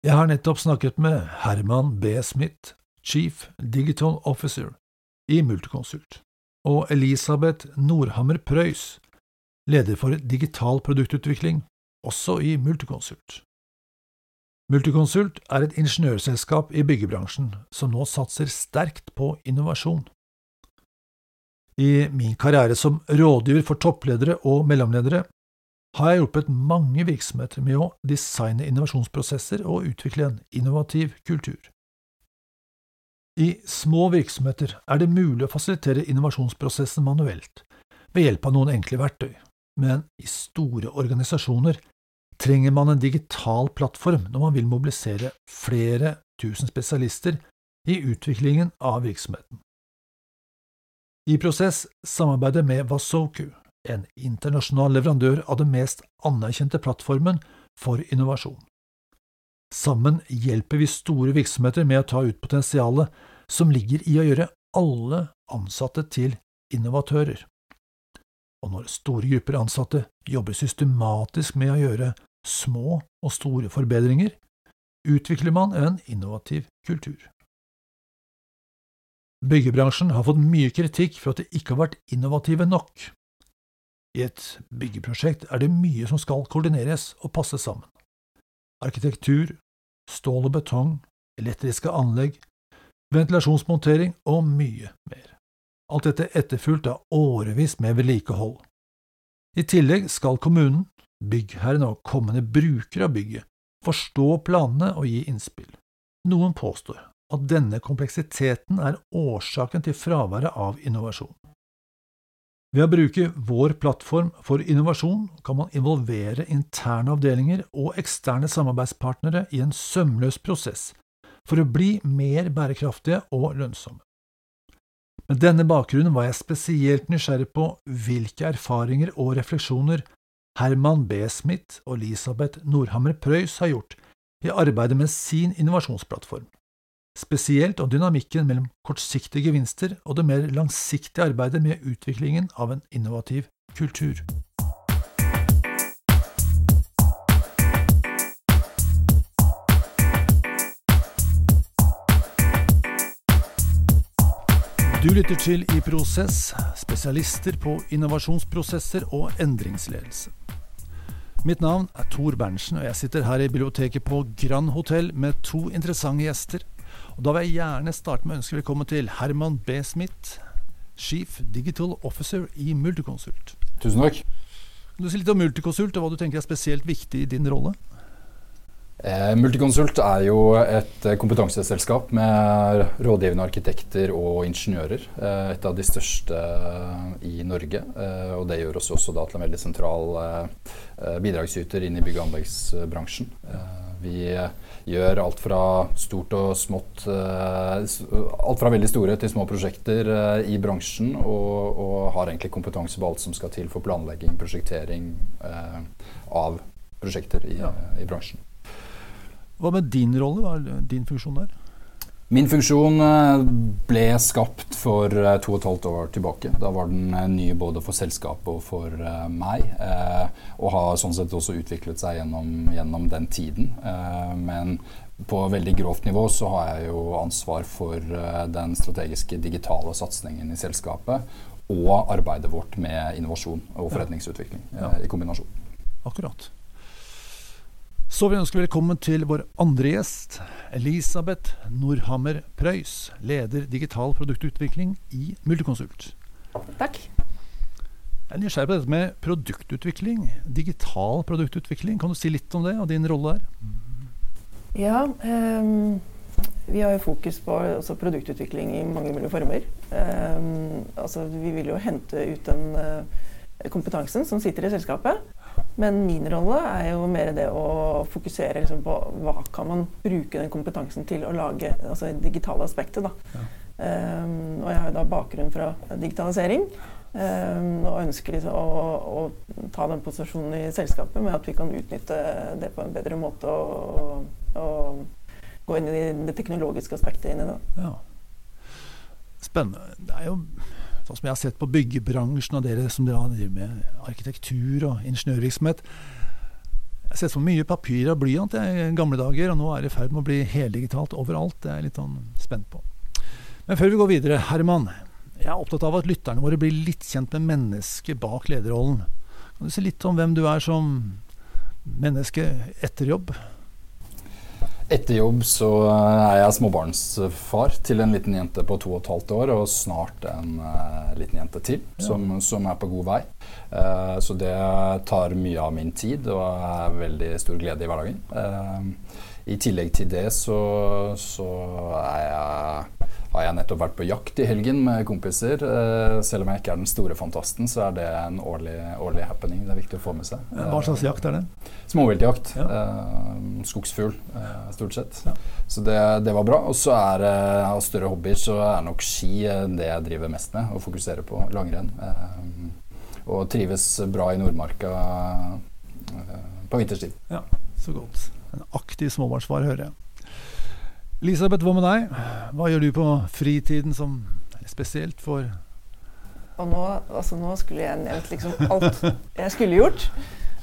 Jeg har nettopp snakket med Herman B. Smith, Chief Digital Officer i Multiconsult, og Elisabeth Nordhammer Preus, leder for digital produktutvikling, også i Multiconsult. Multiconsult er et ingeniørselskap i byggebransjen som nå satser sterkt på innovasjon. I min karriere som rådgiver for toppledere og mellomledere har jeg hjulpet mange virksomheter med å designe innovasjonsprosesser og utvikle en innovativ kultur. I små virksomheter er det mulig å fasilitere innovasjonsprosessen manuelt, ved hjelp av noen enkle verktøy, men i store organisasjoner trenger man en digital plattform når man vil mobilisere flere tusen spesialister i utviklingen av virksomheten. I Prosess samarbeider med Wasoku, en internasjonal leverandør av den mest anerkjente plattformen for innovasjon. Sammen hjelper vi store virksomheter med å ta ut potensialet som ligger i å gjøre alle ansatte til innovatører. Og når store grupper ansatte jobber systematisk med å gjøre små og store forbedringer, utvikler man en innovativ kultur. Byggebransjen har fått mye kritikk for at de ikke har vært innovative nok. I et byggeprosjekt er det mye som skal koordineres og passe sammen. Arkitektur, stål og betong, elektriske anlegg, ventilasjonsmontering og mye mer. Alt dette etterfulgt av årevis med vedlikehold. I tillegg skal kommunen, byggherren og kommende brukere av bygget forstå planene og gi innspill. Noen påstår at denne kompleksiteten er årsaken til fraværet av innovasjon. Ved å bruke vår plattform for innovasjon kan man involvere interne avdelinger og eksterne samarbeidspartnere i en sømløs prosess for å bli mer bærekraftige og lønnsomme. Med denne bakgrunnen var jeg spesielt nysgjerrig på hvilke erfaringer og refleksjoner Herman B. Smith og Elisabeth Nordhammer Preus har gjort i arbeidet med sin innovasjonsplattform spesielt om dynamikken mellom kortsiktige gevinster og det mer langsiktige arbeidet med utviklingen av en innovativ kultur. Du lytter til I Prosess, spesialister på innovasjonsprosesser og endringsledelse. Mitt navn er Tor Berntsen, og jeg sitter her i biblioteket på Grand Hotell med to interessante gjester og Da vil jeg gjerne starte med å ønske velkommen til Herman B. Smith, Chief Digital Officer i Multiconsult. Tusen takk. Kan du si litt om Multiconsult, og hva du tenker er spesielt viktig i din rolle? Eh, Multiconsult er jo et eh, kompetanseselskap med rådgivende arkitekter og ingeniører. Eh, et av de største eh, i Norge. Eh, og det gjør oss også da til en veldig sentral bidragsyter inn i bygg- og anleggsbransjen. Vi gjør alt fra stort og smått uh, Alt fra veldig store til små prosjekter uh, i bransjen, og, og, har egentlig kompetanse på alt som skal til for planlegging, prosjektering av prosjekter i, ja. i, bransjen. Hva med din rolle? Hva er din funksjon der? Min funksjon ble skapt for to og et halvt år tilbake. Da var den ny både for selskapet og for meg. Og har sånn sett også utviklet seg gjennom, gjennom den tiden. Men på veldig grovt nivå så har jeg jo ansvar for den strategiske digitale satsingen i selskapet og arbeidet vårt med innovasjon og forretningsutvikling ja. Ja. i kombinasjon. Akkurat. Så vi ønsker velkommen til vår andre gjest, Elisabeth Nordhammer Preus, leder digital produktutvikling i Multiconsult. Takk. Jeg er nysgjerrig på dette med produktutvikling, digital produktutvikling. Kan du si litt om det, og din rolle der? Ja, um, vi har jo fokus på produktutvikling i mange mulige former. Um, altså, vi vil jo hente ut den uh, kompetansen som sitter i selskapet. Men min rolle er jo mer det å fokusere liksom, på hva kan man bruke den kompetansen til å lage, altså det digitale aspektet. Da. Ja. Um, og jeg har jo da bakgrunn fra digitalisering. Um, og ønsker liksom å, å, ta den posisjonen i selskapet med at vi kan utnytte det på en bedre måte. og og gå inn i det teknologiske aspektet inn i det. Ja. Spennende. Det er jo sånn som jeg har sett på byggebransjen og dere som driver med arkitektur og ingeniørvirksomhet. Jeg har sett for mye papir og blyant i gamle dager, og nå er det i ferd med å bli heldigitalt overalt. Det er jeg litt sånn spent på. Men før vi går videre, Herman. Jeg er opptatt av at lytterne våre blir litt kjent med mennesket bak lederrollen. Kan du si litt om hvem du er som menneske etter jobb? Etter jobb så er jeg småbarnsfar til en liten jente på to og et halvt år, og snart en uh, liten jente til som, som, er på god vei. Uh, så det tar mye av min tid og er veldig stor glede i hverdagen. Uh, I tillegg til det så, så er jeg har jeg nettopp vært på jakt i helgen med kompiser. Uh, selv om jeg ikke er den store fantasten, så er det en årlig, årlig happening. Det er viktig å få med seg. Hva slags jakt er det? Småviltjakt. Ja. Uh, skogsfugl, uh, stort sett. Ja. Så det, det, var bra. Og så er det av større hobbyer så er nok ski det jeg driver mest med, og fokuserer på langrenn. og trives bra i Nordmarka på vinterstid. Ja, så godt. En aktiv småbarnsfar, hører jeg. Elisabeth, hva med deg? Hva gjør du på fritiden som spesielt for Og nå, altså nå skulle jeg nevnt liksom alt jeg skulle gjort.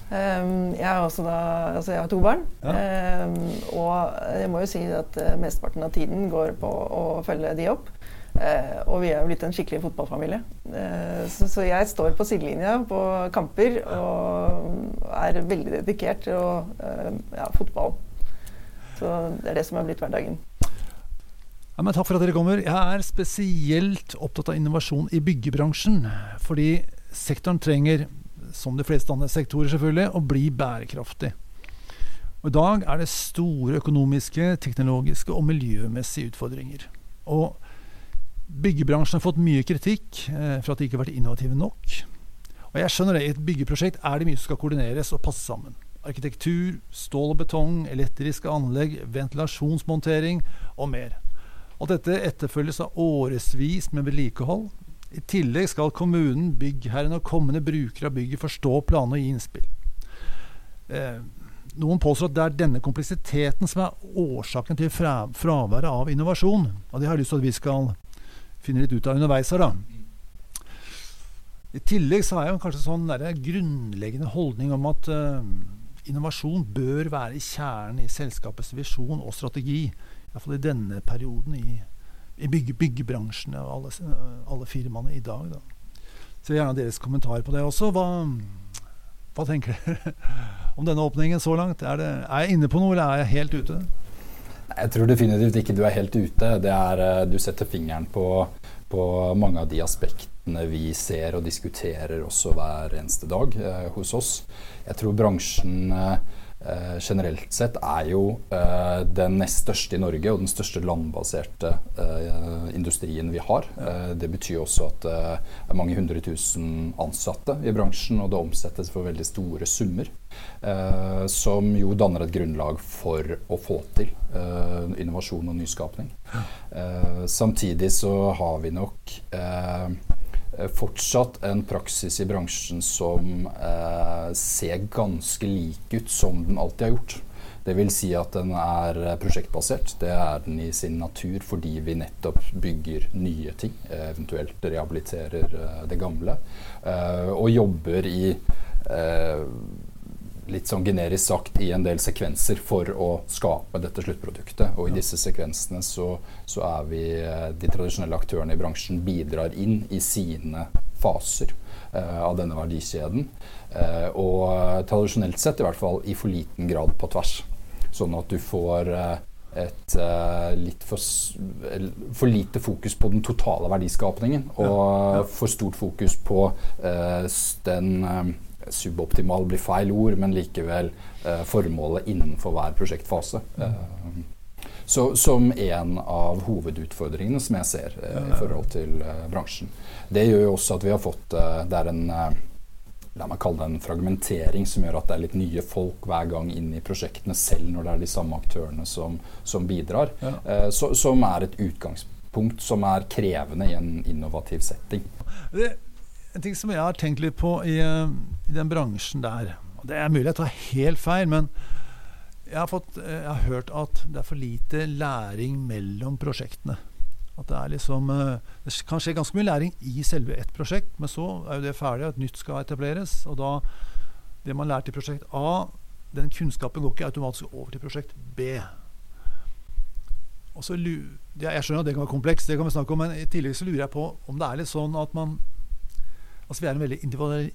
Um, jeg, har også da, altså jeg har to barn, ja. um, og jeg må jo si at uh, mesteparten av tiden går på å følge de opp. Uh, og vi er jo blitt en skikkelig fotballfamilie. Uh, så, så, jeg står på sidelinja på kamper og er veldig dedikert til ja, fotball. Så det er det som har blitt hverdagen. Ja, takk for at dere kommer. Jeg er spesielt opptatt av innovasjon i byggebransjen. Fordi sektoren trenger, som de fleste andre sektorer selvfølgelig, å bli bærekraftig. Og I dag er det store økonomiske, teknologiske og miljømessige utfordringer. Og byggebransjen har fått mye kritikk eh, for at de ikke har vært innovative nok. Og jeg skjønner det, I et byggeprosjekt er det mye som skal koordineres og passe sammen. Arkitektur, stål og betong, elektriske anlegg, ventilasjonsmontering og mer. Alt dette etterfølges av årevis med vedlikehold. I tillegg skal kommunen, byggherren og kommende brukere av bygget forstå planene og gi innspill. Eh, noen påstår at det er denne kompleksiteten som er årsaken til fra, fraværet av innovasjon. Og det har jeg lyst til at vi skal finne litt ut av underveis her, da. I tillegg så har jeg kanskje sånn grunnleggende holdning om at uh, innovasjon bør være i kjernen i selskapets visjon og strategi Iallfall i denne perioden i, i bygge, byggebransjen og alle, alle firmaene i dag. Da. Så gjerne deres kommentar på det også. Hva, hva tenker dere om denne åpningen så langt? Er, det, er, jeg inne på noe, eller er jeg helt ute? Jeg tror definitivt ikke du er helt ute. Er, eh, du setter fingeren på, på, mange av de aspektene vi ser og diskuterer også hver eneste dag eh, hos oss. Jeg tror bransjen eh, generelt sett er jo eh, den nest største i Norge og den største landbaserte uh, industrien vi har. det betyr også at det er mange hundre tusen ansatte i bransjen, og det omsettes for veldig store summer. som jo danner et grunnlag for å få til innovasjon og nyskapning. samtidig så har vi nok Eh, fortsatt en praksis i bransjen som eh, ser ganske lik ut som den alltid har gjort. Vil si at den er prosjektbasert. Det er den i sin natur fordi vi nettopp bygger nye ting. Eh, eventuelt rehabiliterer eh, det gamle. Eh, og jobber i eh, litt sånn generisk sagt i en del sekvenser for å skape dette sluttproduktet. Og i disse sekvensene så, så er vi eh, De tradisjonelle aktørene i bransjen bidrar inn i sine faser eh, av denne verdikjeden. Eh, og tradisjonelt sett i hvert fall i for liten grad på tvers. Sånn at du får eh, et uh, litt for, for, lite fokus på den totale verdiskapningen, og ja, ja. for stort fokus på uh, den uh, suboptimal blir feil ord, men likevel eh, formålet innenfor hver prosjektfase. Eh, så, som en av hovedutfordringene som jeg ser eh, i forhold til eh, bransjen. Det gjør jo også at vi har fått eh, Det er en eh, la meg kalle det en fragmentering som gjør at det er litt nye folk hver gang inn i prosjektene, selv når det er de samme aktørene som, som bidrar. Ja. Så, som er et utgangspunkt som er krevende i en innovativ setting. Det en ting som jeg har tenkt litt på i, eh, i den bransjen der Det er mulig jeg tar helt feil, men jeg har, fått, eh, jeg har, hørt at det er for lite læring mellom prosjektene. At det liksom eh, Det kan skje ganske mye læring i selve ett prosjekt, men så er jo det ferdig, og et nytt skal etableres. Og da Det man lærte i prosjekt A, den kunnskapen går ikke automatisk over til prosjekt B. Og så, jeg skjønner at det kan være komplekst, det kan vi snakke om, men i tillegg så lurer jeg på om det er litt sånn at man Altså Vi er en veldig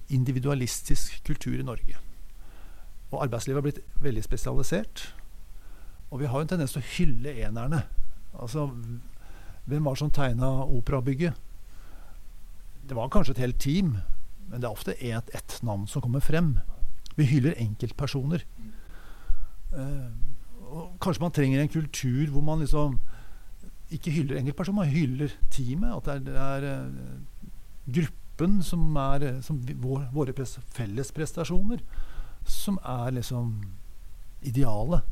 individualistisk kultur i Norge. Og arbeidslivet har blitt veldig spesialisert. Og vi har en tendens til å hylle enerne. Altså, hvem var det som tegna operabygget? Det var kanskje et helt team, men det er ofte ett et navn som kommer frem. Vi hyller enkeltpersoner. Uh, og kanskje man trenger en kultur hvor man liksom ikke hyller enkeltpersoner, man hyller teamet. At det er, det er uh, gruppen som er som vår, våre pres, felles som er liksom idealet.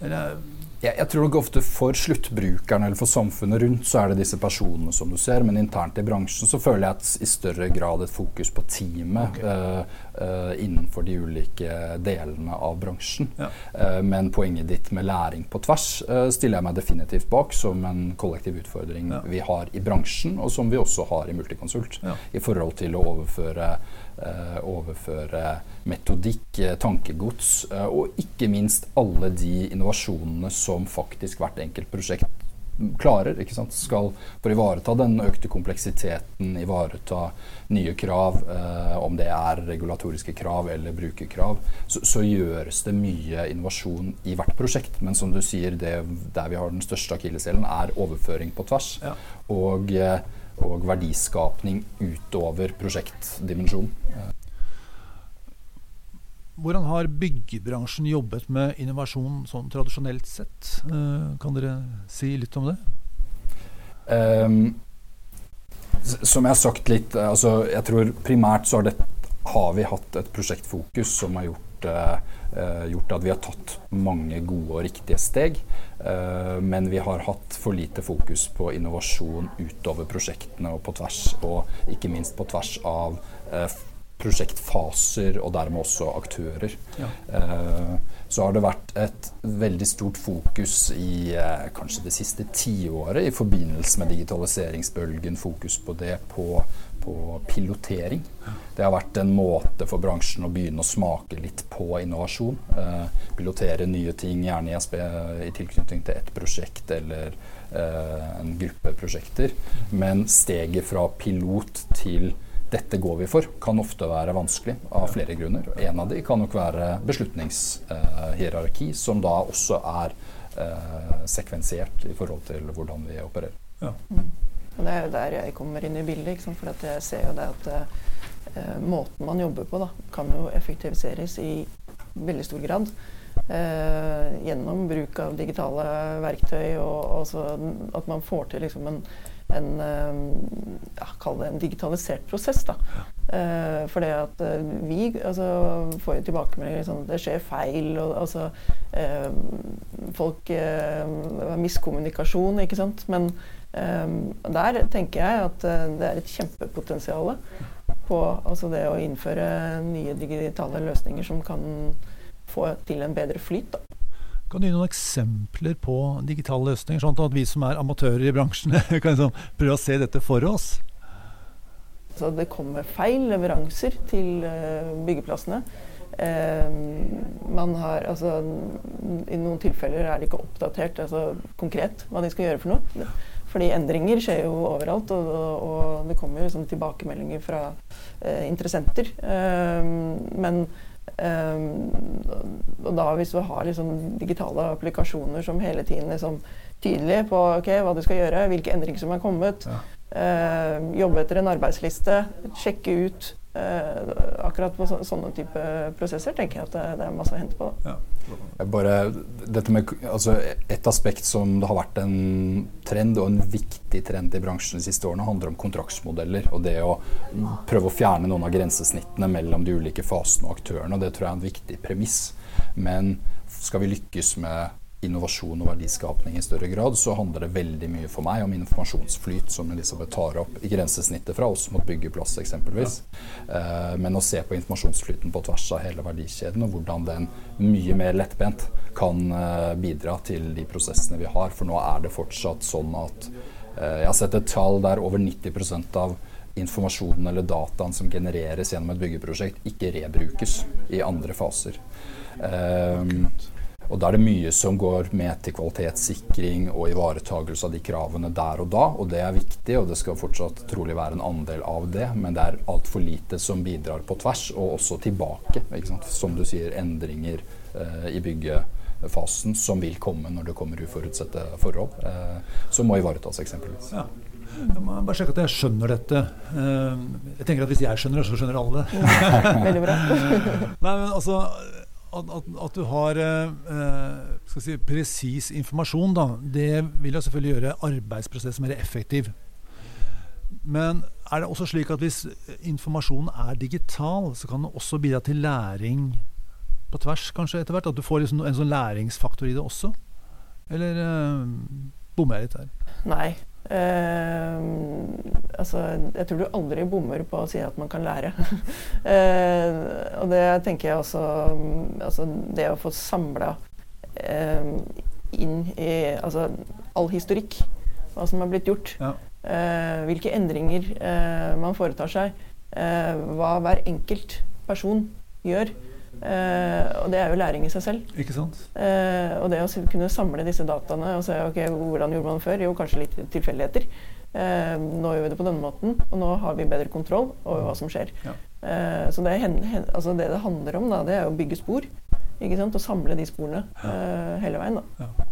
Eller, jeg, jeg, tror nok ofte for sluttbrukeren eller for samfunnet rundt så er det disse personene som du ser, men internt i bransjen så føler jeg at i større grad et fokus på teamet okay. uh, uh, innenfor de ulike delene av bransjen. Ja. Uh, men poenget ditt med læring på tvers stiller jeg meg definitivt bak som en kollektiv utfordring ja. vi har i bransjen, og som vi også har i Multiconsult, ja. i forhold til å overføre Eh, overføre metodikk, eh, tankegods, eh, og ikke minst alle de innovasjonene som faktisk hvert enkelt prosjekt klarer. ikke sant? Skal for å ivareta den økte kompleksiteten, ivareta nye krav, eh, om det er regulatoriske krav eller brukerkrav, så, så, gjøres det mye innovasjon i hvert prosjekt. Men som du sier, det, der vi har den største akilleshælen, er overføring på tvers. Ja. Og eh, og verdiskapning utover prosjektdimensjonen. Hvordan har byggebransjen jobbet med innovasjon sånn tradisjonelt sett? Eh, kan dere si litt om det? Um, som jeg har sagt litt, altså jeg tror primært så har, det, har vi hatt et prosjektfokus som har gjort uh, Eh, gjort at vi har tatt mange gode og riktige steg. Uh, men vi har hatt for lite fokus på innovasjon utover prosjektene og på tvers, og ikke minst på tvers av eh, prosjektfaser og dermed også aktører. Ja. Så har det vært et veldig stort fokus i kanskje det siste tiåret i forbindelse med digitaliseringsbølgen, fokus på det på på pilotering. Det har vært en måte for bransjen å begynne å smake litt på innovasjon. Eh, pilotere nye ting, gjerne i, i tilknytning til ett prosjekt eller eh, en gruppe prosjekter. Men steget fra pilot til dette går vi for, kan ofte være vanskelig av flere grunner. En av de kan nok være beslutningshierarki, som da også er eh, sekvensert i forhold til hvordan vi opererer. Ja. Og det er jo der jeg kommer inn i bildet. For jeg ser jo det at eh, måten man jobber på, da, kan jo effektiviseres i veldig stor grad. Eh, gjennom bruk av digitale verktøy, og også at man får til liksom en, en eh, ja, Kall det en digitalisert prosess. da. Eh, for det at eh, vi altså, får jo tilbakemeldinger sånn at det skjer feil. og altså eh, Folk Miskommunikasjon, ikke sant. Men Um, der tenker jeg at uh, det er et kjempepotensial på altså det å innføre nye digitale løsninger som kan få til en bedre flyt. Da. Kan du gi noen eksempler på digitale løsninger, sånn at vi som er amatører i bransjen, kan liksom prøve å se dette for oss? Så det kommer feil leveranser til uh, byggeplassene. Uh, man har, altså, I noen tilfeller er det ikke oppdatert altså, konkret hva de skal gjøre for noe. Fordi endringer skjer jo overalt, og, og det kommer jo sånn tilbakemeldinger fra eh, interessenter. Um, men um, og da hvis du har liksom digitale applikasjoner som hele tiden liksom tydelige på okay, hva du skal gjøre, hvilke endringer som er kommet, ja. uh, jobbe etter en arbeidsliste, sjekke ut akkurat på så, sånne type prosesser tenker jeg at det, det er masse å hente på. Ja. Bare, dette med, altså et aspekt som det har vært en trend, og en viktig trend i bransjen de siste årene, handler om kontraktsmodeller. Og det å prøve å fjerne noen av grensesnittene mellom de ulike fasene og aktørene. og Det tror jeg er en viktig premiss. Men skal vi lykkes med innovasjon og verdiskapning i større grad, så handler det veldig mye for meg om informasjonsflyt, som Elisabeth tar opp i grensesnittet fra oss mot byggeplass eksempelvis. Ja. Eh, men å se på informasjonsflyten på tvers av hele verdikjeden, og hvordan den mye mer lettbent kan eh, bidra til de prosessene vi har. For nå er det fortsatt sånn at eh, jeg har sett et tall der over 90% av informasjonen eller dataen som genereres gjennom et byggeprosjekt, ikke rebrukes i andre faser. Um, og Da er det mye som går med til kvalitetssikring og ivaretagelse av de kravene der og da. Og det er viktig, og det skal fortsatt trolig være en andel av det. Men det er altfor lite som bidrar på tvers, og også tilbake. Som du sier, endringer eh, i byggefasen som vil komme når det kommer uforutsette forhold. Eh, som må ivaretas, eksempelvis. Ja. Jeg må bare sjekke at jeg skjønner dette. Eh, jeg tenker at Hvis jeg skjønner det, så skjønner alle det. Veldig bra. Nei, men altså at, at, at, du har eh, si, presis informasjon, da, det vil jo selvfølgelig gjøre arbeidsprosessen mer effektiv. Men er det også slik at hvis informasjonen er digital, så kan det også bidra til læring på tvers, kanskje, etter hvert? At du får liksom en sånn læringsfaktor i det også? Eller eh, bommer jeg litt her? Nei. Uh, altså, jeg tror du aldri bommer på å si at man kan lære. uh, og det tenker jeg også altså, Det å få samla uh, inn i altså, all historikk, hva som har blitt gjort, ja. hvilke endringer man foretar seg, hva hver enkelt person gjør. Uh, og det er jo læring i seg selv. Ikke sant? Uh, og det å kunne samle disse dataene og se ok, hvordan gjorde man det før? Jo, kanskje litt tilfeldigheter. Uh, nå gjør vi det på denne måten, og nå har vi bedre kontroll over hva som skjer. Ja. så det, hen, hen, altså det, det handler om, da, det er å bygge spor. Ikke sant? Og samle de sporene hele veien. da. Ja.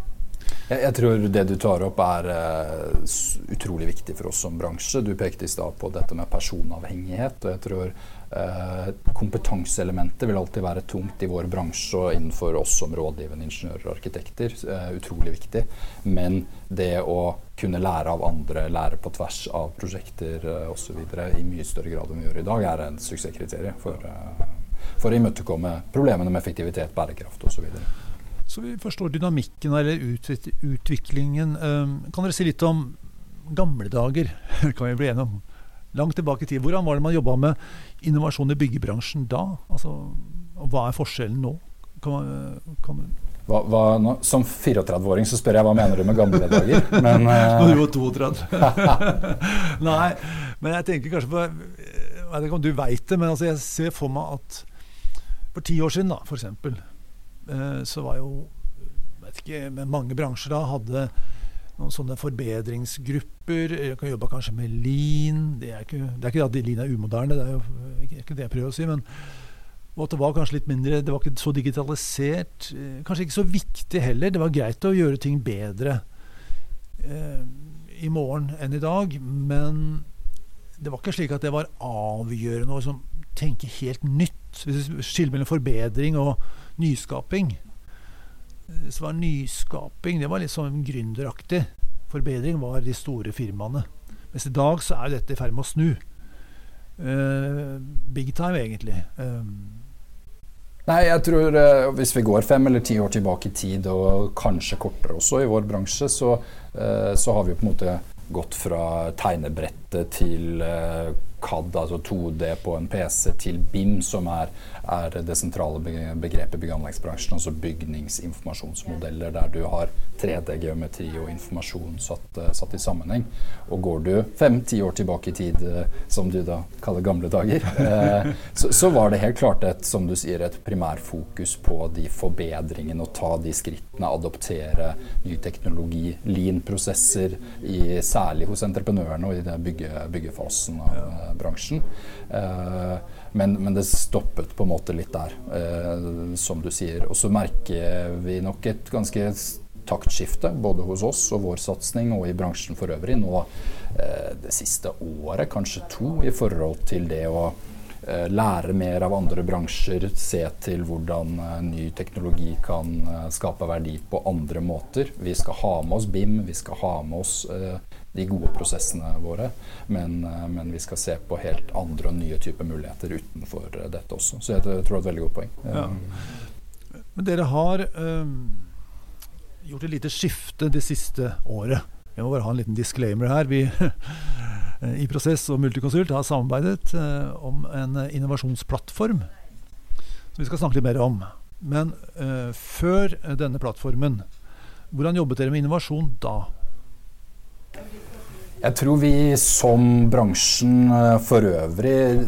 Jeg, jeg, tror det du tar opp er uh, utrolig viktig for oss som bransje. Du pekte i stad på dette med personavhengighet. og jeg tror uh, Kompetanseelementet vil alltid være tungt i vår bransje og innenfor oss som rådgivende ingeniører og arkitekter. Uh, utrolig viktig. Men det å kunne lære av andre, lære på tvers av prosjekter uh, osv. i mye større grad enn vi gjør i dag, er en suksesskriterium for, for å imøtekomme problemene med effektivitet, bærekraft osv. Så vi forstår dynamikken eller utviklingen. Ehm, kan dere si litt om gamle dager? kan vi bli enige om. Langt tilbake i tid. Hvordan var det man jobba med innovasjon i byggebransjen da? Altså, hva er forskjellen nå? Kan, kan hva, hva, nå, som 34-åring så spør jeg hva mener du med gamle dager. Men, uh... du var 32. Nei, men jeg tenker kanskje på Jeg vet ikke om du veit det, men altså jeg ser for meg at for ti år siden, da, Eh, så var jo vet ikke, mange bransjer da hadde noen sånne forbedringsgrupper. Jeg kan jobbe kanskje med lean. Det er ikke, det er ikke at lean er umoderne, det er jo ikke det jeg prøver å si. men og at det var kanskje litt mindre Det var ikke så digitalisert. Eh, kanskje ikke så viktig heller. Det var greit å gjøre ting bedre eh, i morgen enn i dag. Men det var ikke slik at det var avgjørende å liksom, tenke helt nytt. Hvis mellom forbedring og nyskaping. Eh, så var nyskaping det var litt sånn gründeraktig. Forbedring var de store firmaene. Mens i dag så er jo dette i ferd med å snu. Uh, big time, egentlig. Uh, Nei, jeg tror uh, Hvis vi går fem eller ti år tilbake i tid, og kanskje kortere også i vår bransje, så, uh, så har vi på en måte gått fra tegnebrettet til CAD, altså 2D på en PC, til BIM, som er er det sentrale begrepet i byggeanleggsbransjen, altså bygningsinformasjonsmodeller, der du har 3D-geometri og informasjon satt, eh, satt, i sammenheng. Og går du fem-ti år tilbake i tid, eh, som du da kaller gamle dager, eh, så, så, var det helt klart et, som du sier, et primærfokus på de forbedringene, å ta de skrittene, adoptere ny teknologi, lean-prosesser, særlig hos entreprenørene og i den bygge, byggefasen av ja. Bransjen. Men, men, det stoppet på en måte litt der, eh, som du sier. Og så merker vi nok et ganske taktskifte både hos oss og vår satsing og i bransjen for øvrig nå eh, det siste året, kanskje to, i forhold til det å eh, lære mer av andre bransjer, se til hvordan eh, ny teknologi kan eh, skape verdi på andre måter. Vi skal ha med oss BIM, vi skal ha med oss eh, de gode prosessene våre. Men, eh, men, vi skal se på helt andre og nye typer muligheter utenfor eh, dette også. Så jeg tror det er et veldig godt poeng. Ja. Men dere har øh, gjort et lite skifte det siste året. Jeg må bare ha en liten disclaimer her. Vi i Prosess og Multiconsult har samarbeidet øh, om en innovasjonsplattform som vi skal snakke litt mer om. Men øh, før denne plattformen, hvordan jobbet dere med innovasjon da? Jeg tror vi som bransjen eh, for øvrig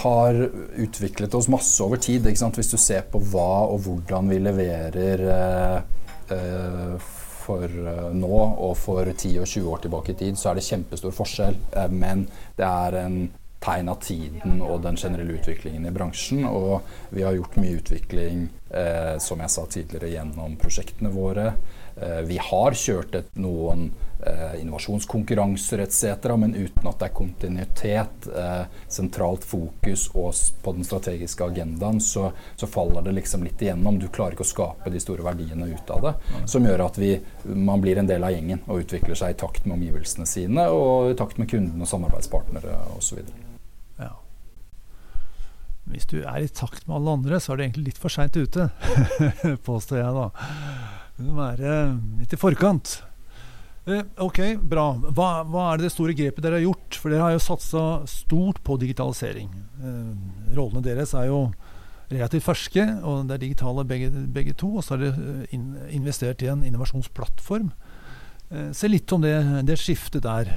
har utviklet oss masse over tid. Hvis du ser på hva og hvordan vi leverer eh, eh, for eh, nå og for 10 og 20 år tilbake i tid, så er det kjempestor forskjell. Eh, men det er en tegn av tiden og den generelle utviklingen i bransjen. Og vi har gjort mye utvikling, eh, som jeg sa tidligere, gjennom prosjektene våre. Vi har kjørt et, noen innovasjonskonkurranser etc., men uten at det er kontinuitet, eh, sentralt fokus og på den strategiske agendaen, så, så, faller det liksom litt igjennom. Du klarer ikke å skape de store verdiene ut av det, som gjør at vi, man blir en del av gjengen og utvikler seg i takt med omgivelsene sine og i takt med kundene og samarbeidspartnere osv. Ja. Hvis du er i takt med alle andre, så er du egentlig litt for seint ute, påstår jeg da. Du må være litt i forkant. Eh, ok, bra. Hva, hva, er det store grepet dere har gjort? For dere har jo satsa stort på digitalisering. Eh, rollene deres er jo relativt ferske, og det er digitale begge, begge to. Og så har dere eh, investert i en innovasjonsplattform. Se litt om det, det skiftet der.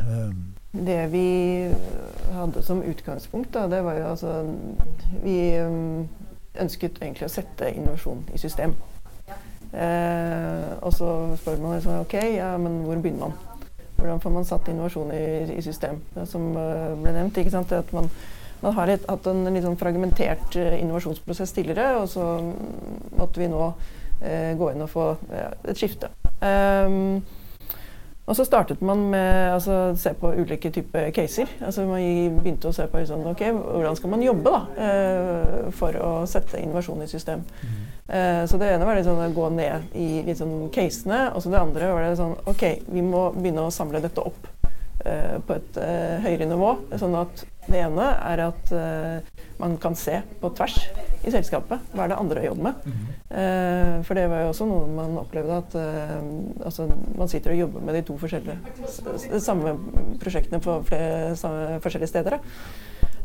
Det vi hadde som utgangspunkt, da, det var jo altså Vi ønsket egentlig å sette innovasjon i system. Eh, og så spør man liksom, ok, ja, men hvor begynner man? Hvordan får man satt innovasjon i, i system? Som uh, ble nevnt, ikke sant? at man, man har et, hatt en litt sånn fragmentert uh, innovasjonsprosess tidligere, og så måtte vi nå uh, gå inn og få et skifte. Um, og så startet man med å altså, se på ulike typer caser. Altså Man begynte å se på liksom, okay, hvordan skal man jobbe da, eh, for å sette innovasjon i system. Mm. Eh, så det ene var liksom å gå ned i liksom, casene, og så det andre var det sånn Ok, vi må begynne å samle dette opp eh, på et høyere nivå. Sånn at det ene er at man kan se på tvers i selskapet. Hva er det andre å jobbe med? Mm -hmm. uh, for det var jo også noe man opplevde at uh, altså, man sitter og jobber med de to forskjellige samme prosjektene på flere forskjellige steder.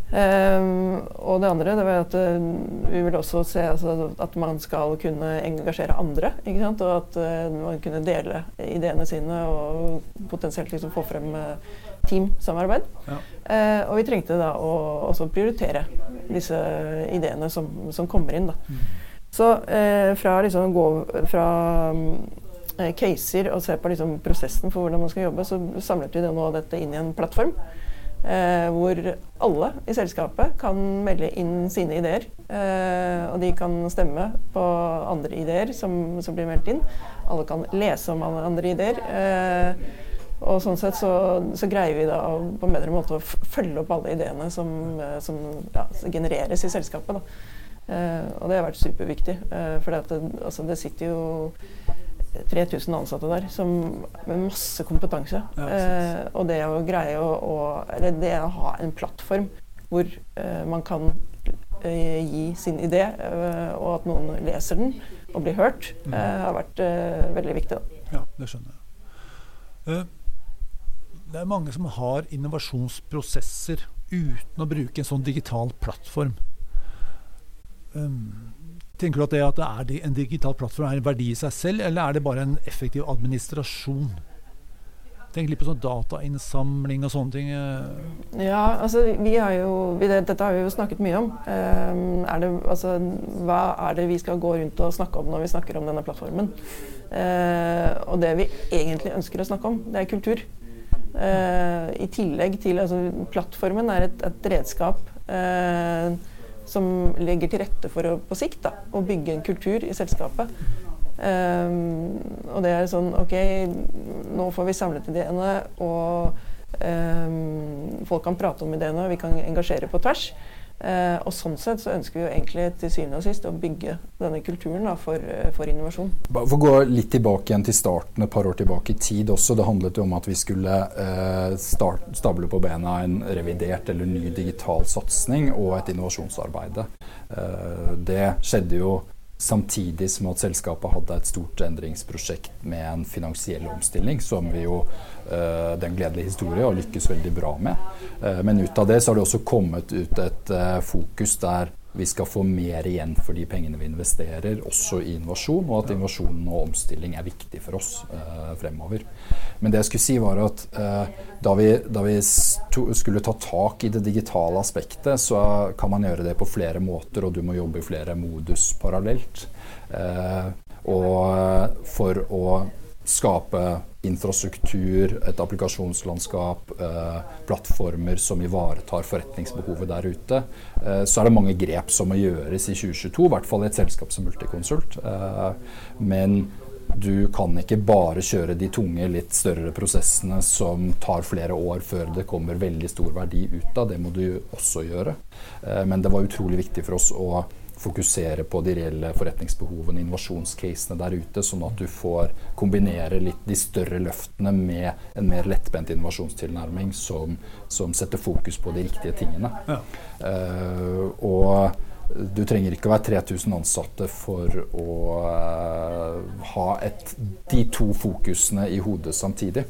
Um, og det andre det var at uh, vi vil også se altså, at man skal kunne engasjere andre. Og at man kunne dele ideene sine og potensielt liksom få frem teamsamarbeid. Ja. Eh, og vi trengte da å også prioritere disse ideene som, som kommer inn. Da. Mm. Så eh, fra liksom gå fra eh, caser og se på liksom prosessen for hvordan man skal jobbe, så samlet vi det nå dette inn i en plattform. Eh, hvor alle i selskapet kan melde inn sine ideer. Eh, og de kan stemme på andre ideer som, som, blir meldt inn. Alle kan lese om andre ideer. Eh, og sånn sett så, så, greier vi da på en bedre måte å følge opp alle ideene som, eh, som ja, genereres i selskapet. Eh, og det har vært superviktig. Eh, for det, altså, det, sitter jo 3000 ansatte der som, med masse kompetanse. Eh, og det å greie å, å, Eller det å ha en plattform hvor eh, man kan eh, gi sin idé, og at noen leser den og blir hørt, mm. har vært veldig viktig. Da. Ja, det skjønner jeg det er mange som har innovasjonsprosesser uten å bruke en sånn digital plattform. Um, tenker du at det at det er en digital plattform er en verdi i seg selv, eller er det bare en effektiv administrasjon? Tenk litt på sånn datainnsamling og sånne ting. Eh. Ja, altså vi har jo vi, Dette har vi jo snakket mye om. Um, er det, altså, hva er det vi skal gå rundt og snakke om når vi snakker om denne plattformen? Uh, og det vi egentlig ønsker å snakke om, det er kultur. Uh, I tillegg til altså, Plattformen er et, et redskap uh, som legger til rette for å, på sikt da, å bygge en kultur i selskapet. Um, og det er sånn OK, nå får vi samlet ideene, og um, folk kan prate om ideene, og vi kan engasjere på tvers. Eh, og sånn sett så ønsker vi jo egentlig til syvende og sist å bygge denne kulturen da, for, eh, for, innovasjon. For å gå litt tilbake igjen til starten et par år tilbake i tid også. Det handlet jo om at vi skulle eh, start, stable på bena en revidert eller ny digital satsing og et innovasjonsarbeid. Eh, det skjedde jo Samtidig som at selskapet hadde et stort endringsprosjekt med en finansiell omstilling, som vi jo uh, den gledelige historie har lykkes veldig bra med. Uh, men ut av det så har det også kommet ut et uh, fokus der vi skal få mer igjen for de pengene vi investerer, også i innovasjon, og at innovasjon og omstilling er viktig for oss eh, fremover. Men det jeg skulle si var at eh, da vi, da vi skulle ta tak i det digitale aspektet, så kan man gjøre det på flere måter, og du må jobbe i flere modus parallelt. Eh, og for å skape infrastruktur, et applikasjonslandskap, eh, plattformer som ivaretar forretningsbehovet der ute, eh, så er det mange grep som må gjøres i 2022, i hvert fall i et selskap som Multiconsult. Eh, men du kan ikke bare kjøre de tunge, litt større prosessene som tar flere år før det kommer veldig stor verdi ut av. Det må du også gjøre. Eh, men det var utrolig viktig for oss å fokusere på de reelle forretningsbehovene, innovasjonscasene der ute, sånn at du får kombinere litt de større løftene med en mer lettbent innovasjonstilnærming som, som setter fokus på de riktige tingene. Ja. Uh, og du trenger ikke å være 3000 ansatte for å uh, ha et, de to fokusene i hodet samtidig.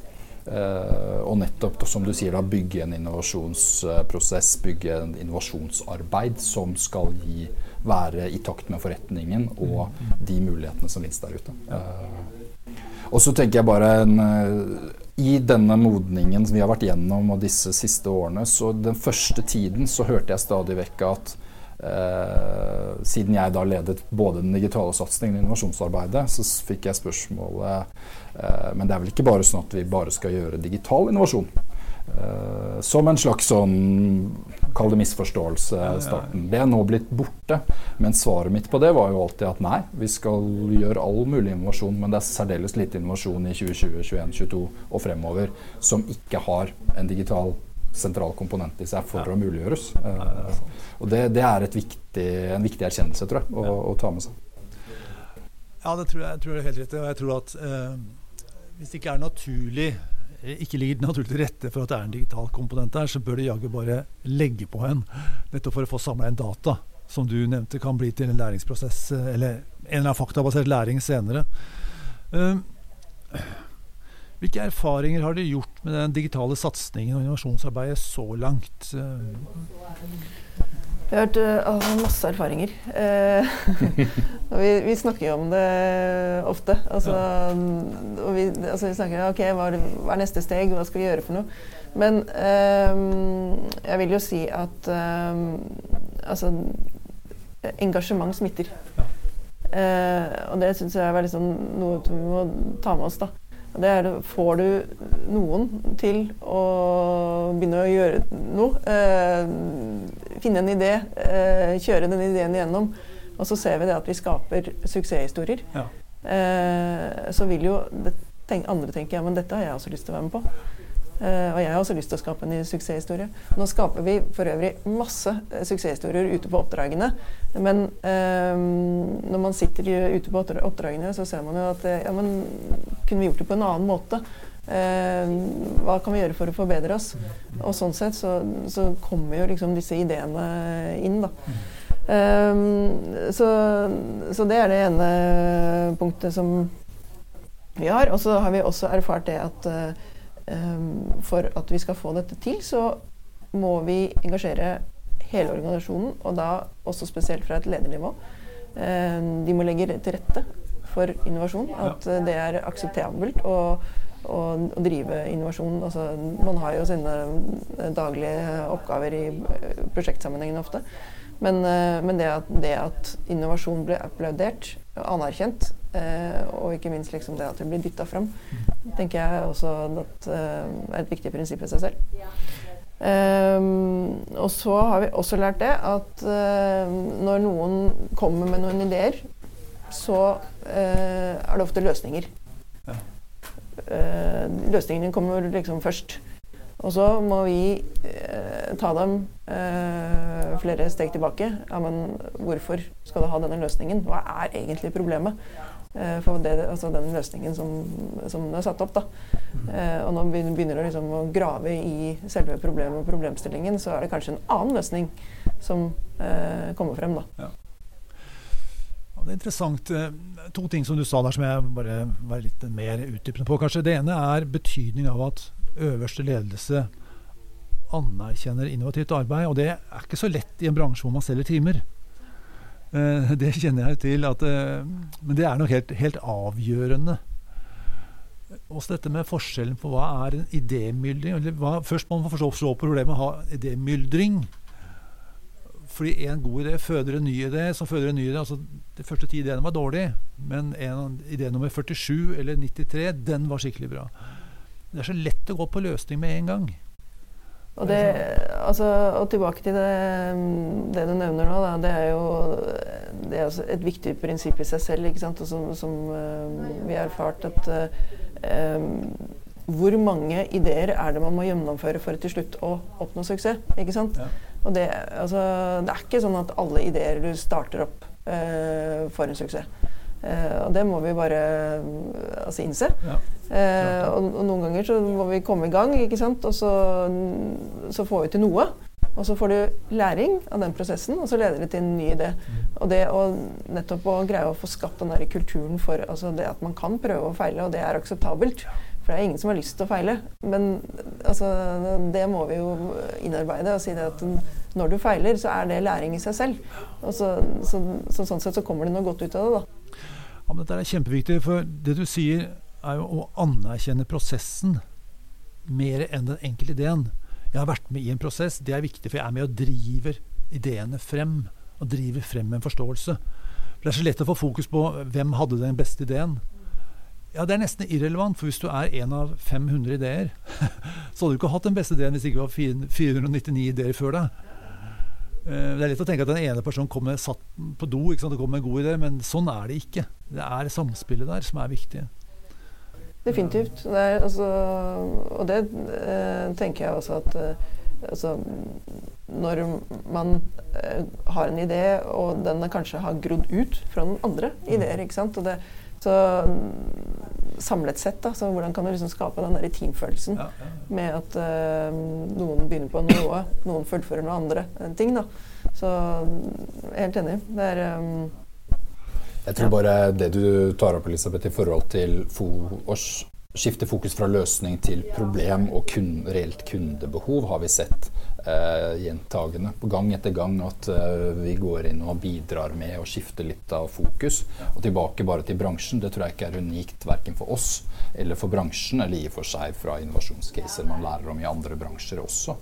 Uh, og nettopp, som du sier, da, bygge en innovasjonsprosess, bygge en innovasjonsarbeid som skal gi være i takt med forretningen og de mulighetene som finnes der ute. Uh, og så tenker jeg bare en, uh, I denne modningen som vi har vært gjennom og disse siste årene, så den første tiden så hørte jeg stadig vekk at uh, siden jeg da ledet både den digitale satsingen og innovasjonsarbeidet, så fikk jeg spørsmålet Men det er vel ikke bare sånn at vi bare skal gjøre digital innovasjon? Uh, som en slags sånn Kall det misforståelse i starten. Det er nå blitt borte. Men svaret mitt på det var jo alltid at nei, vi skal gjøre all mulig innovasjon, men det er særdeles lite innovasjon i 2020, 2021, 2022 og fremover som ikke har en digital sentral komponent i seg for ja. å muliggjøres. Uh, og det, det er viktig, en viktig erkjennelse, tror jeg, å, ja. å, ta med seg. Ja, det tror jeg, tror det er helt rett Og jeg tror at uh, hvis det ikke er naturlig ikke ligger naturlig til rette for at det er en digital komponent der, så bør de jaggu bare legge på en, nettopp for å få samla en data som du nevnte kan bli til en læringsprosess, eh, eller en eller annen faktabasert læring senere. Uh, hvilke erfaringer har dere gjort med den digitale satsingen og innovasjonsarbeidet så langt? Vi har hørt uh, masse erfaringer. Uh, vi, vi, snakker jo om det ofte. Altså, ja. og vi, altså, vi snakker ok, hva er, det, hva er, neste steg, hva skal vi gjøre for noe? Men uh, jeg vil jo si at altså, engasjement smitter. Ja. og det syns jeg er sånn, noe vi må ta med oss. da. Det er, får du noen til å begynne å gjøre noe, eh, finne en idé, eh, kjøre den ideen igjennom, og så ser vi det at vi skaper suksesshistorier, ja. eh, så vil jo det, tenk, andre tenke ja, men dette har jeg også lyst til å være med på. Uh, og jeg har også lyst til å skape en suksesshistorie. Nå skaper vi for øvrig masse uh, suksesshistorier ute på oppdragene. Men uh, når man sitter ute på oppdragene, så ser man jo at ja, men kunne vi gjort det på en annen måte? hva kan vi gjøre for å forbedre oss? Og sånn sett så, så kommer jo liksom disse ideene inn, da. Så, så, det er det ene punktet som vi har. Og så har vi også erfart det at for at vi skal få dette til, så må vi engasjere hele organisasjonen, og da også spesielt fra et ledernivå. Um, de må legge til rette for innovasjon. At ja. det er akseptabelt å, å, å, drive innovasjon. Altså, man har jo sine daglige oppgaver i prosjektsammenhengen ofte. Men, men det, at, det, at, innovasjon blir applaudert, anerkjent, Eh, og ikke minst liksom det at det blir dytta fram, tenker jeg også at eh, er et viktig prinsipp i seg selv. Um, og så har vi også lært det at uh, når noen kommer med noen ideer, så uh, er det ofte løsninger. Ja. Uh, løsningene kommer liksom først. Og så må vi ta dem flere steg tilbake. Ja, men hvorfor skal du ha denne løsningen? Hva er egentlig problemet? Eh, for det, altså den løsningen som, som er satt opp. Da. Eh, og når vi begynner å, liksom, å, grave i selve problemet og problemstillingen, så er det kanskje en annen løsning som eh, kommer frem. Da. Ja. Det er interessant. Eh, to ting som du sa der som jeg bare var litt mer utdypende på. kanskje. Det ene er betydning av at øverste ledelse anerkjenner innovativt arbeid. Og det er ikke så lett i en bransje hvor man selger timer. Eh, det kjenner jeg til. At, eh, men det er nok helt, helt avgjørende. Også dette med forskjellen på hva er en idémyldring Først må man forstå problemet med å ha idémyldring. Fordi en god idé føder en ny idé, som føder en ny idé. altså De første ti ideene var dårlige, men en idé nummer 47 eller 93, den var skikkelig bra. Det er så lett å gå på løsning med en gang. Og, det, altså, og tilbake til det, det, du nevner nå, da, det er jo det er et viktig prinsipp i seg selv. ikke sant? Og som, som uh, vi har erfart at uh, Hvor mange ideer er det man må gjennomføre for til slutt å oppnå suksess? ikke sant? Ja. Og det, altså, det, er ikke sånn at alle ideer du starter opp, uh, får en suksess. Uh, og det må vi bare uh, altså innse. Ja. Uh, og, og, noen ganger så må vi komme i gang, ikke sant? og så, så, får vi til noe. Og så får du læring av den prosessen, og så leder det til en ny idé. Mm. Og det å nettopp å greie å få skapt den der kulturen for altså det at man kan prøve og feile, og det er akseptabelt. For det er ingen som har lyst til å feile. Men altså, det må vi jo innarbeide og si det at når du feiler, så er det læring i seg selv. Og så, så, så sånn sett så kommer det noe godt ut av det, da. Ja, men Dette er kjempeviktig, for det du sier er jo å anerkjenne prosessen mer enn den enkelte ideen. Jeg har vært med i en prosess. Det er viktig, for jeg er med og driver ideene frem. Og driver frem en forståelse. For Det er så lett å få fokus på hvem hadde den beste ideen. Ja, Det er nesten irrelevant, for hvis du er en av 500 ideer, så hadde du ikke hatt den beste ideen hvis det ikke var 499 ideer før deg. Eh, det er lett å tenke at den ene personen kommer satt på do ikke sant? og kommer med en god idé, men sånn er det ikke. Det er samspillet der som er viktig. Definitivt. Det er, altså, og det eh, tenker jeg også at eh, altså, Når man eh, har en idé, og den kanskje har grodd ut fra noen andre ideer ikke sant? Og det, så samlet sett, da, så hvordan kan du liksom skape den der teamfølelsen ja, ja, ja. med at uh, noen begynner på noe, noen fullfører noe andre ting. da. Så helt enig. Det er um, Jeg tror bare det du tar opp, Elisabeth, i forhold til fo skifte fokus fra løsning til problem og kun, reelt kundebehov, har vi sett uh, gjentagende på gang etter gang at eh, vi går inn og bidrar med å skifte litt av fokus. Og tilbake bare til bransjen. Det tror jeg ikke er unikt verken for oss eller for bransjen, eller i og for seg fra innovasjonscaser man lærer om i andre bransjer også.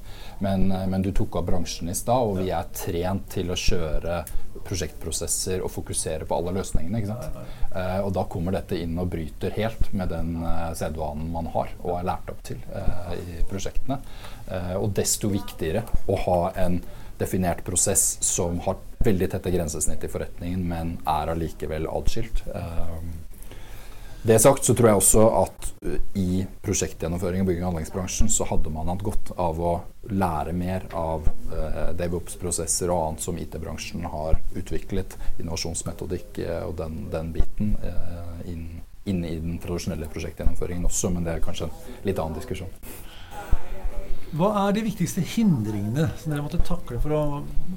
Men, uh, men du tok av bransjen i stad, og vi er trent til å kjøre prosjektprosesser og fokusere på alle løsningene. ikke sant? og da kommer dette inn og bryter helt med den sedvanen man har og er lært opp til i prosjektene. Eh, og desto viktigere å ha en definert prosess som har veldig tette grensesnitt i forretningen, men er allikevel atskilt. Det sagt så tror jeg også at eh, i prosjektgjennomføring og bygging- og anleggsbransjen så hadde man hatt godt av å lære mer av eh, DevOps-prosesser og annet som IT-bransjen har utviklet, innovasjonsmetodikk eh, og den, den biten, eh, inn, inne i den tradisjonelle prosjektgjennomføringen også, men det er kanskje en litt annen diskusjon. Hva er de viktigste hindringene som dere måtte takle for å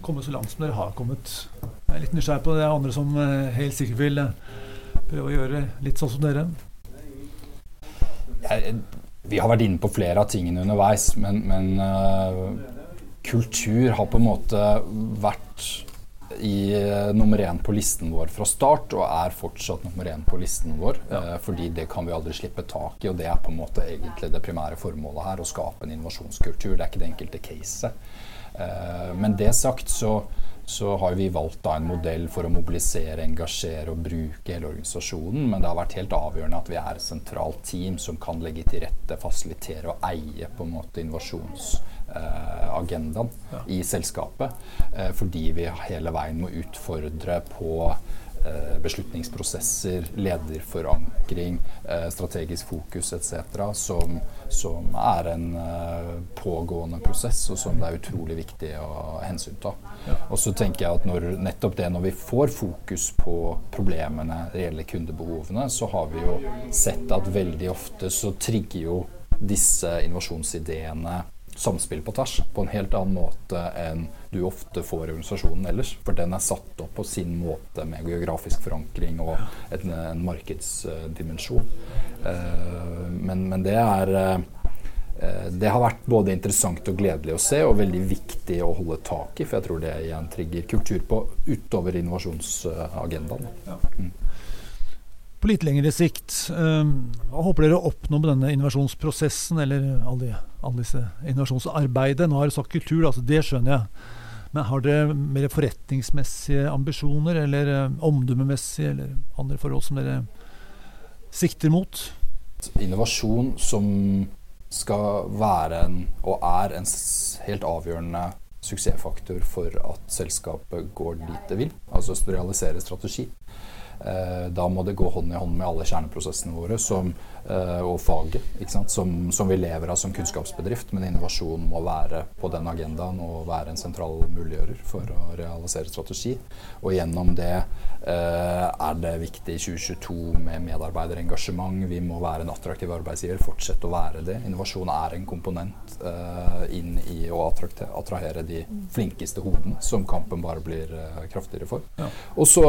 komme så langt som dere har kommet? Jeg er litt nysgjerrig på det er andre som eh, helt sikkert vil eh, prøve å gjøre litt sånn som dere. Jeg, vi har vært inne på flere av tingene underveis, men, men uh, kultur har på en måte vært i uh, nummer én på listen vår fra start, og er fortsatt nummer én på listen vår. Ja. Uh, fordi det kan vi aldri slippe tak i, og det er på en måte egentlig det primære formålet her. Å skape en innovasjonskultur. Det er ikke det enkelte caset. Uh, men det sagt så, så har vi valgt da en modell for å mobilisere, engasjere og bruke hele organisasjonen. Men det har vært helt avgjørende at vi er et sentralt team som kan legge til rette, fasilitere og eie på en måte innovasjonsagendaen Eh, ja. i selskapet. Eh, fordi vi hele veien må utfordre på beslutningsprosesser, lederforankring, strategisk fokus etc. Som, som, er en pågående prosess, og som det er utrolig viktig å hensynta. Og så tenker jeg at når, nettopp det når vi får fokus på problemene, reelle kundebehovene, så har vi jo sett at veldig ofte så trigger jo disse innovasjonsideene samspill på tvers på en helt annen måte enn du ofte får i organisasjonen ellers. For den er satt opp på sin måte med geografisk forankring og en, en markedsdimensjon. Uh, men, men, det er uh, Eh, det har vært både interessant og gledelig å se, og veldig viktig å holde tak i. For jeg tror det igjen trigger kultur på utover innovasjonsagendaen. Ja. Mm. På litt lengre sikt, ehm, hva håper dere å oppnå med denne innovasjonsprosessen, eller alle, alle disse innovasjonsarbeidet? Nå har du sagt kultur, altså det skjønner jeg. Men har dere mer forretningsmessige ambisjoner, eller eh, omdømmemessige, eller andre forhold som dere sikter mot? Innovasjon som skal være en, og er en helt avgjørende suksessfaktor for at selskapet går dit det vil, altså realisere strategi. Eh, da må det gå hånd i hånd med alle kjerneprosessene våre som, og faget som, som, vi lever av som kunnskapsbedrift. Men innovasjon må være på den agendaen og være en sentral muliggjører for å realisere strategi. Og gjennom det eh, er det viktig i 2022 med medarbeiderengasjement. Vi må være en attraktiv arbeidsgiver, fortsette å være det. Innovasjon er en komponent inn i å attrahere de flinkeste hodene, som kampen bare blir kraftigere for. Ja. Og så,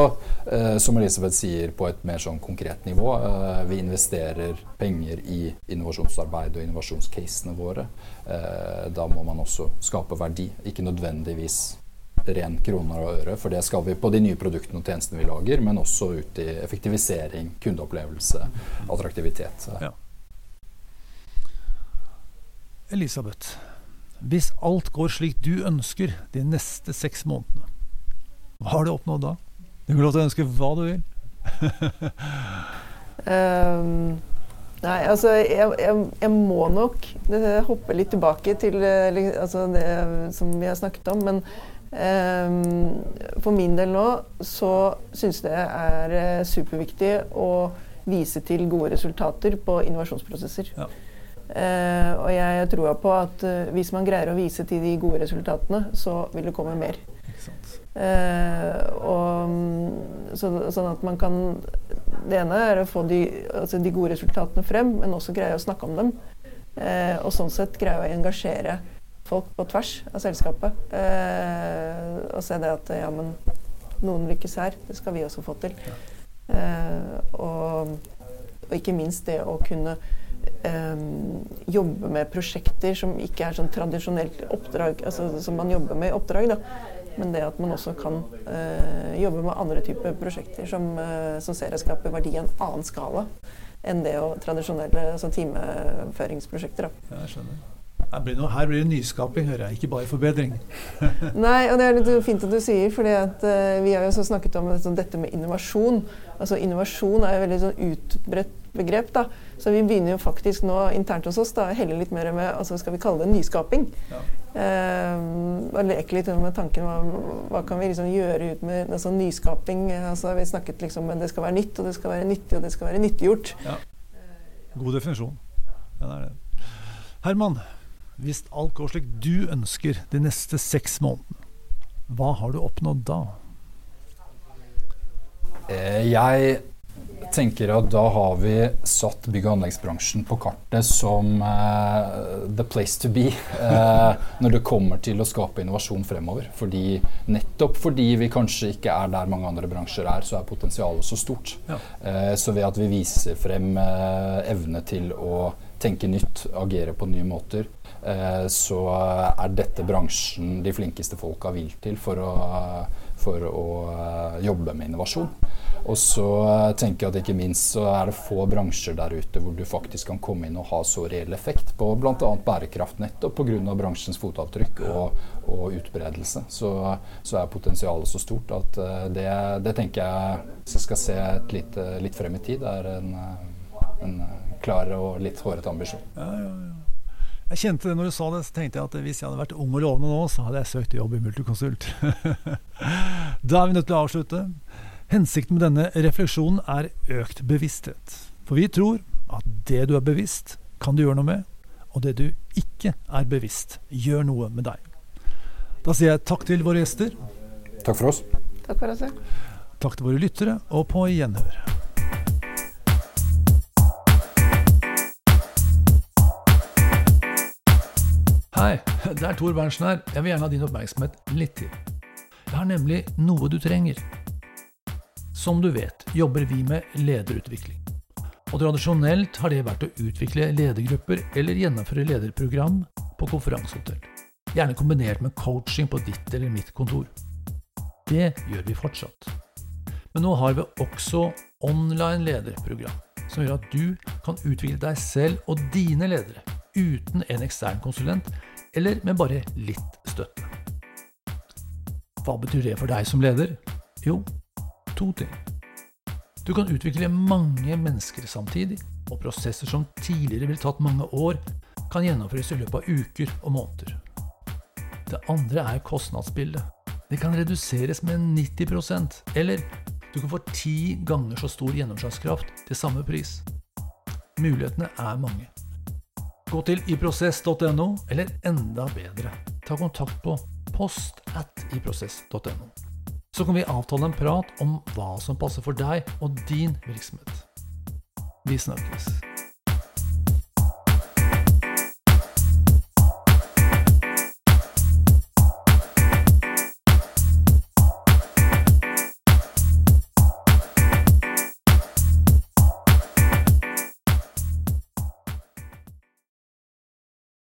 som Elisabeth sier, på et mer sånn konkret nivå. Uh, vi investerer penger i innovasjonsarbeid og innovasjonscasene våre. Uh, da må man også skape verdi, ikke nødvendigvis ren kroner og øre, for det skal vi på de nye produktene og tjenestene vi lager, men også ut i effektivisering, kundeopplevelse, attraktivitet. Ja. Elisabeth, hvis alt går slik du ønsker de neste seks månedene, hva har du oppnådd da? Du kan lov til å ønske hva du vil um, nei, altså jeg, jeg, jeg, må nok hoppe litt tilbake til eh, altså det som vi har snakket om. Men um, for min del nå så syns jeg det er eh, superviktig å vise til gode resultater på innovasjonsprosesser. Ja. Uh, og jeg tror på at hvis man greier å vise til de gode resultatene, så vil det komme mer. Uh, og, så, sånn at man kan Det ene er å få de, altså de, gode resultatene frem, men også greie å snakke om dem. Uh, og sånn sett greie å engasjere folk på tvers av selskapet. Uh, og se det at ja, men noen lykkes her. Det skal vi også få til. Og, og, ikke minst det å kunne um, jobbe med prosjekter som ikke er sånn tradisjonelt oppdrag, altså som man jobber med i oppdrag. da men det at man også kan øh, jobbe med andre typer prosjekter som, øh, som ser og skaper verdi i en annen skala enn det å tradisjonelle altså timeføringsprosjekter. Da. Ja, jeg skjønner. Her blir, noe, her blir det nyskaping, hører jeg, ikke bare forbedring. Nei, og det er litt fint at du sier, for uh, vi har jo snakket om dette med innovasjon. Altså Innovasjon er jo veldig sånn utbredt begrep. da. Så vi begynner jo faktisk nå internt hos oss da, helle litt mer med altså skal vi kalle det nyskaping. Ja. Eh, og leke litt med tanken hva, hva kan vi liksom gjøre ut med altså, nyskaping. Altså, vi snakket liksom om det skal være nytt, og det skal være nyttig, og det skal være nyttiggjort. Ja. God definisjon. Den er det. Herman, hvis alt går slik du ønsker de neste seks månedene, hva har du oppnådd da? Eh, jeg tenker at da har vi satt bygg- og anleggsbransjen på kartet som uh, the place to be uh, når det kommer til å skape innovasjon fremover. Fordi, nettopp fordi vi kanskje ikke er der mange andre bransjer er, så er potensialet så stort. Ja. Uh, så ved at vi viser frem evne til å tenke nytt, agere på nye måter, så er dette bransjen de flinkeste folka vil til for å, for å jobbe med innovasjon. Og så eh, tenker jeg at ikke minst så er det få bransjer der ute hvor du faktisk kan komme inn og ha så reell effekt på bl.a. bærekraft nettopp pga. bransjens fotavtrykk og, og utbredelse. Så, så, er potensialet så stort at det, det tenker jeg hvis jeg skal se litt, litt, frem i tid, er en, en klar og litt hårete ambisjon. Ja, ja, ja. Jeg kjente det når du sa det, så tenkte jeg at hvis jeg hadde vært ung og lovende nå, så hadde jeg søkt jobb i Multiconsult. da er vi nødt til å avslutte. Hensikten med denne refleksjonen er økt bevissthet. For vi tror at det du er bevisst, kan du gjøre noe med, og det du ikke er bevisst, gjør noe med deg. Da sier jeg takk til våre gjester. Takk for oss. Takk for oss. Takk til våre lyttere, og på gjenhør. Hei, det er Tor Berntsen her. Jeg vil gjerne ha din oppmerksomhet litt til. Jeg har nemlig noe du trenger. Som du vet, jobber vi med lederutvikling. Og tradisjonelt har det vært å utvikle ledergrupper eller gjennomføre lederprogram på konferansehotell. Gjerne kombinert med coaching på ditt eller mitt kontor. Det gjør vi fortsatt. Men nå har vi også online lederprogram, som gjør at du kan utvikle deg selv og dine ledere uten en ekstern konsulent, eller med bare litt støtte. Hva betyr det for deg som leder? Jo, to ting. Du kan utvikle mange mennesker samtidig, og prosesser som tidligere ville tatt mange år, kan gjennomføres i løpet av uker og måneder. Det andre er kostnadsbildet. Det kan reduseres med 90% eller du kan få ti ganger så stor gjennomslagskraft til samme pris. Mulighetene er mange. Gå til iprosess.no, eller enda bedre, ta kontakt på post at iprosess.no så kan vi avtale en prat om hva som passer for deg og din virksomhet. Vi snakkes.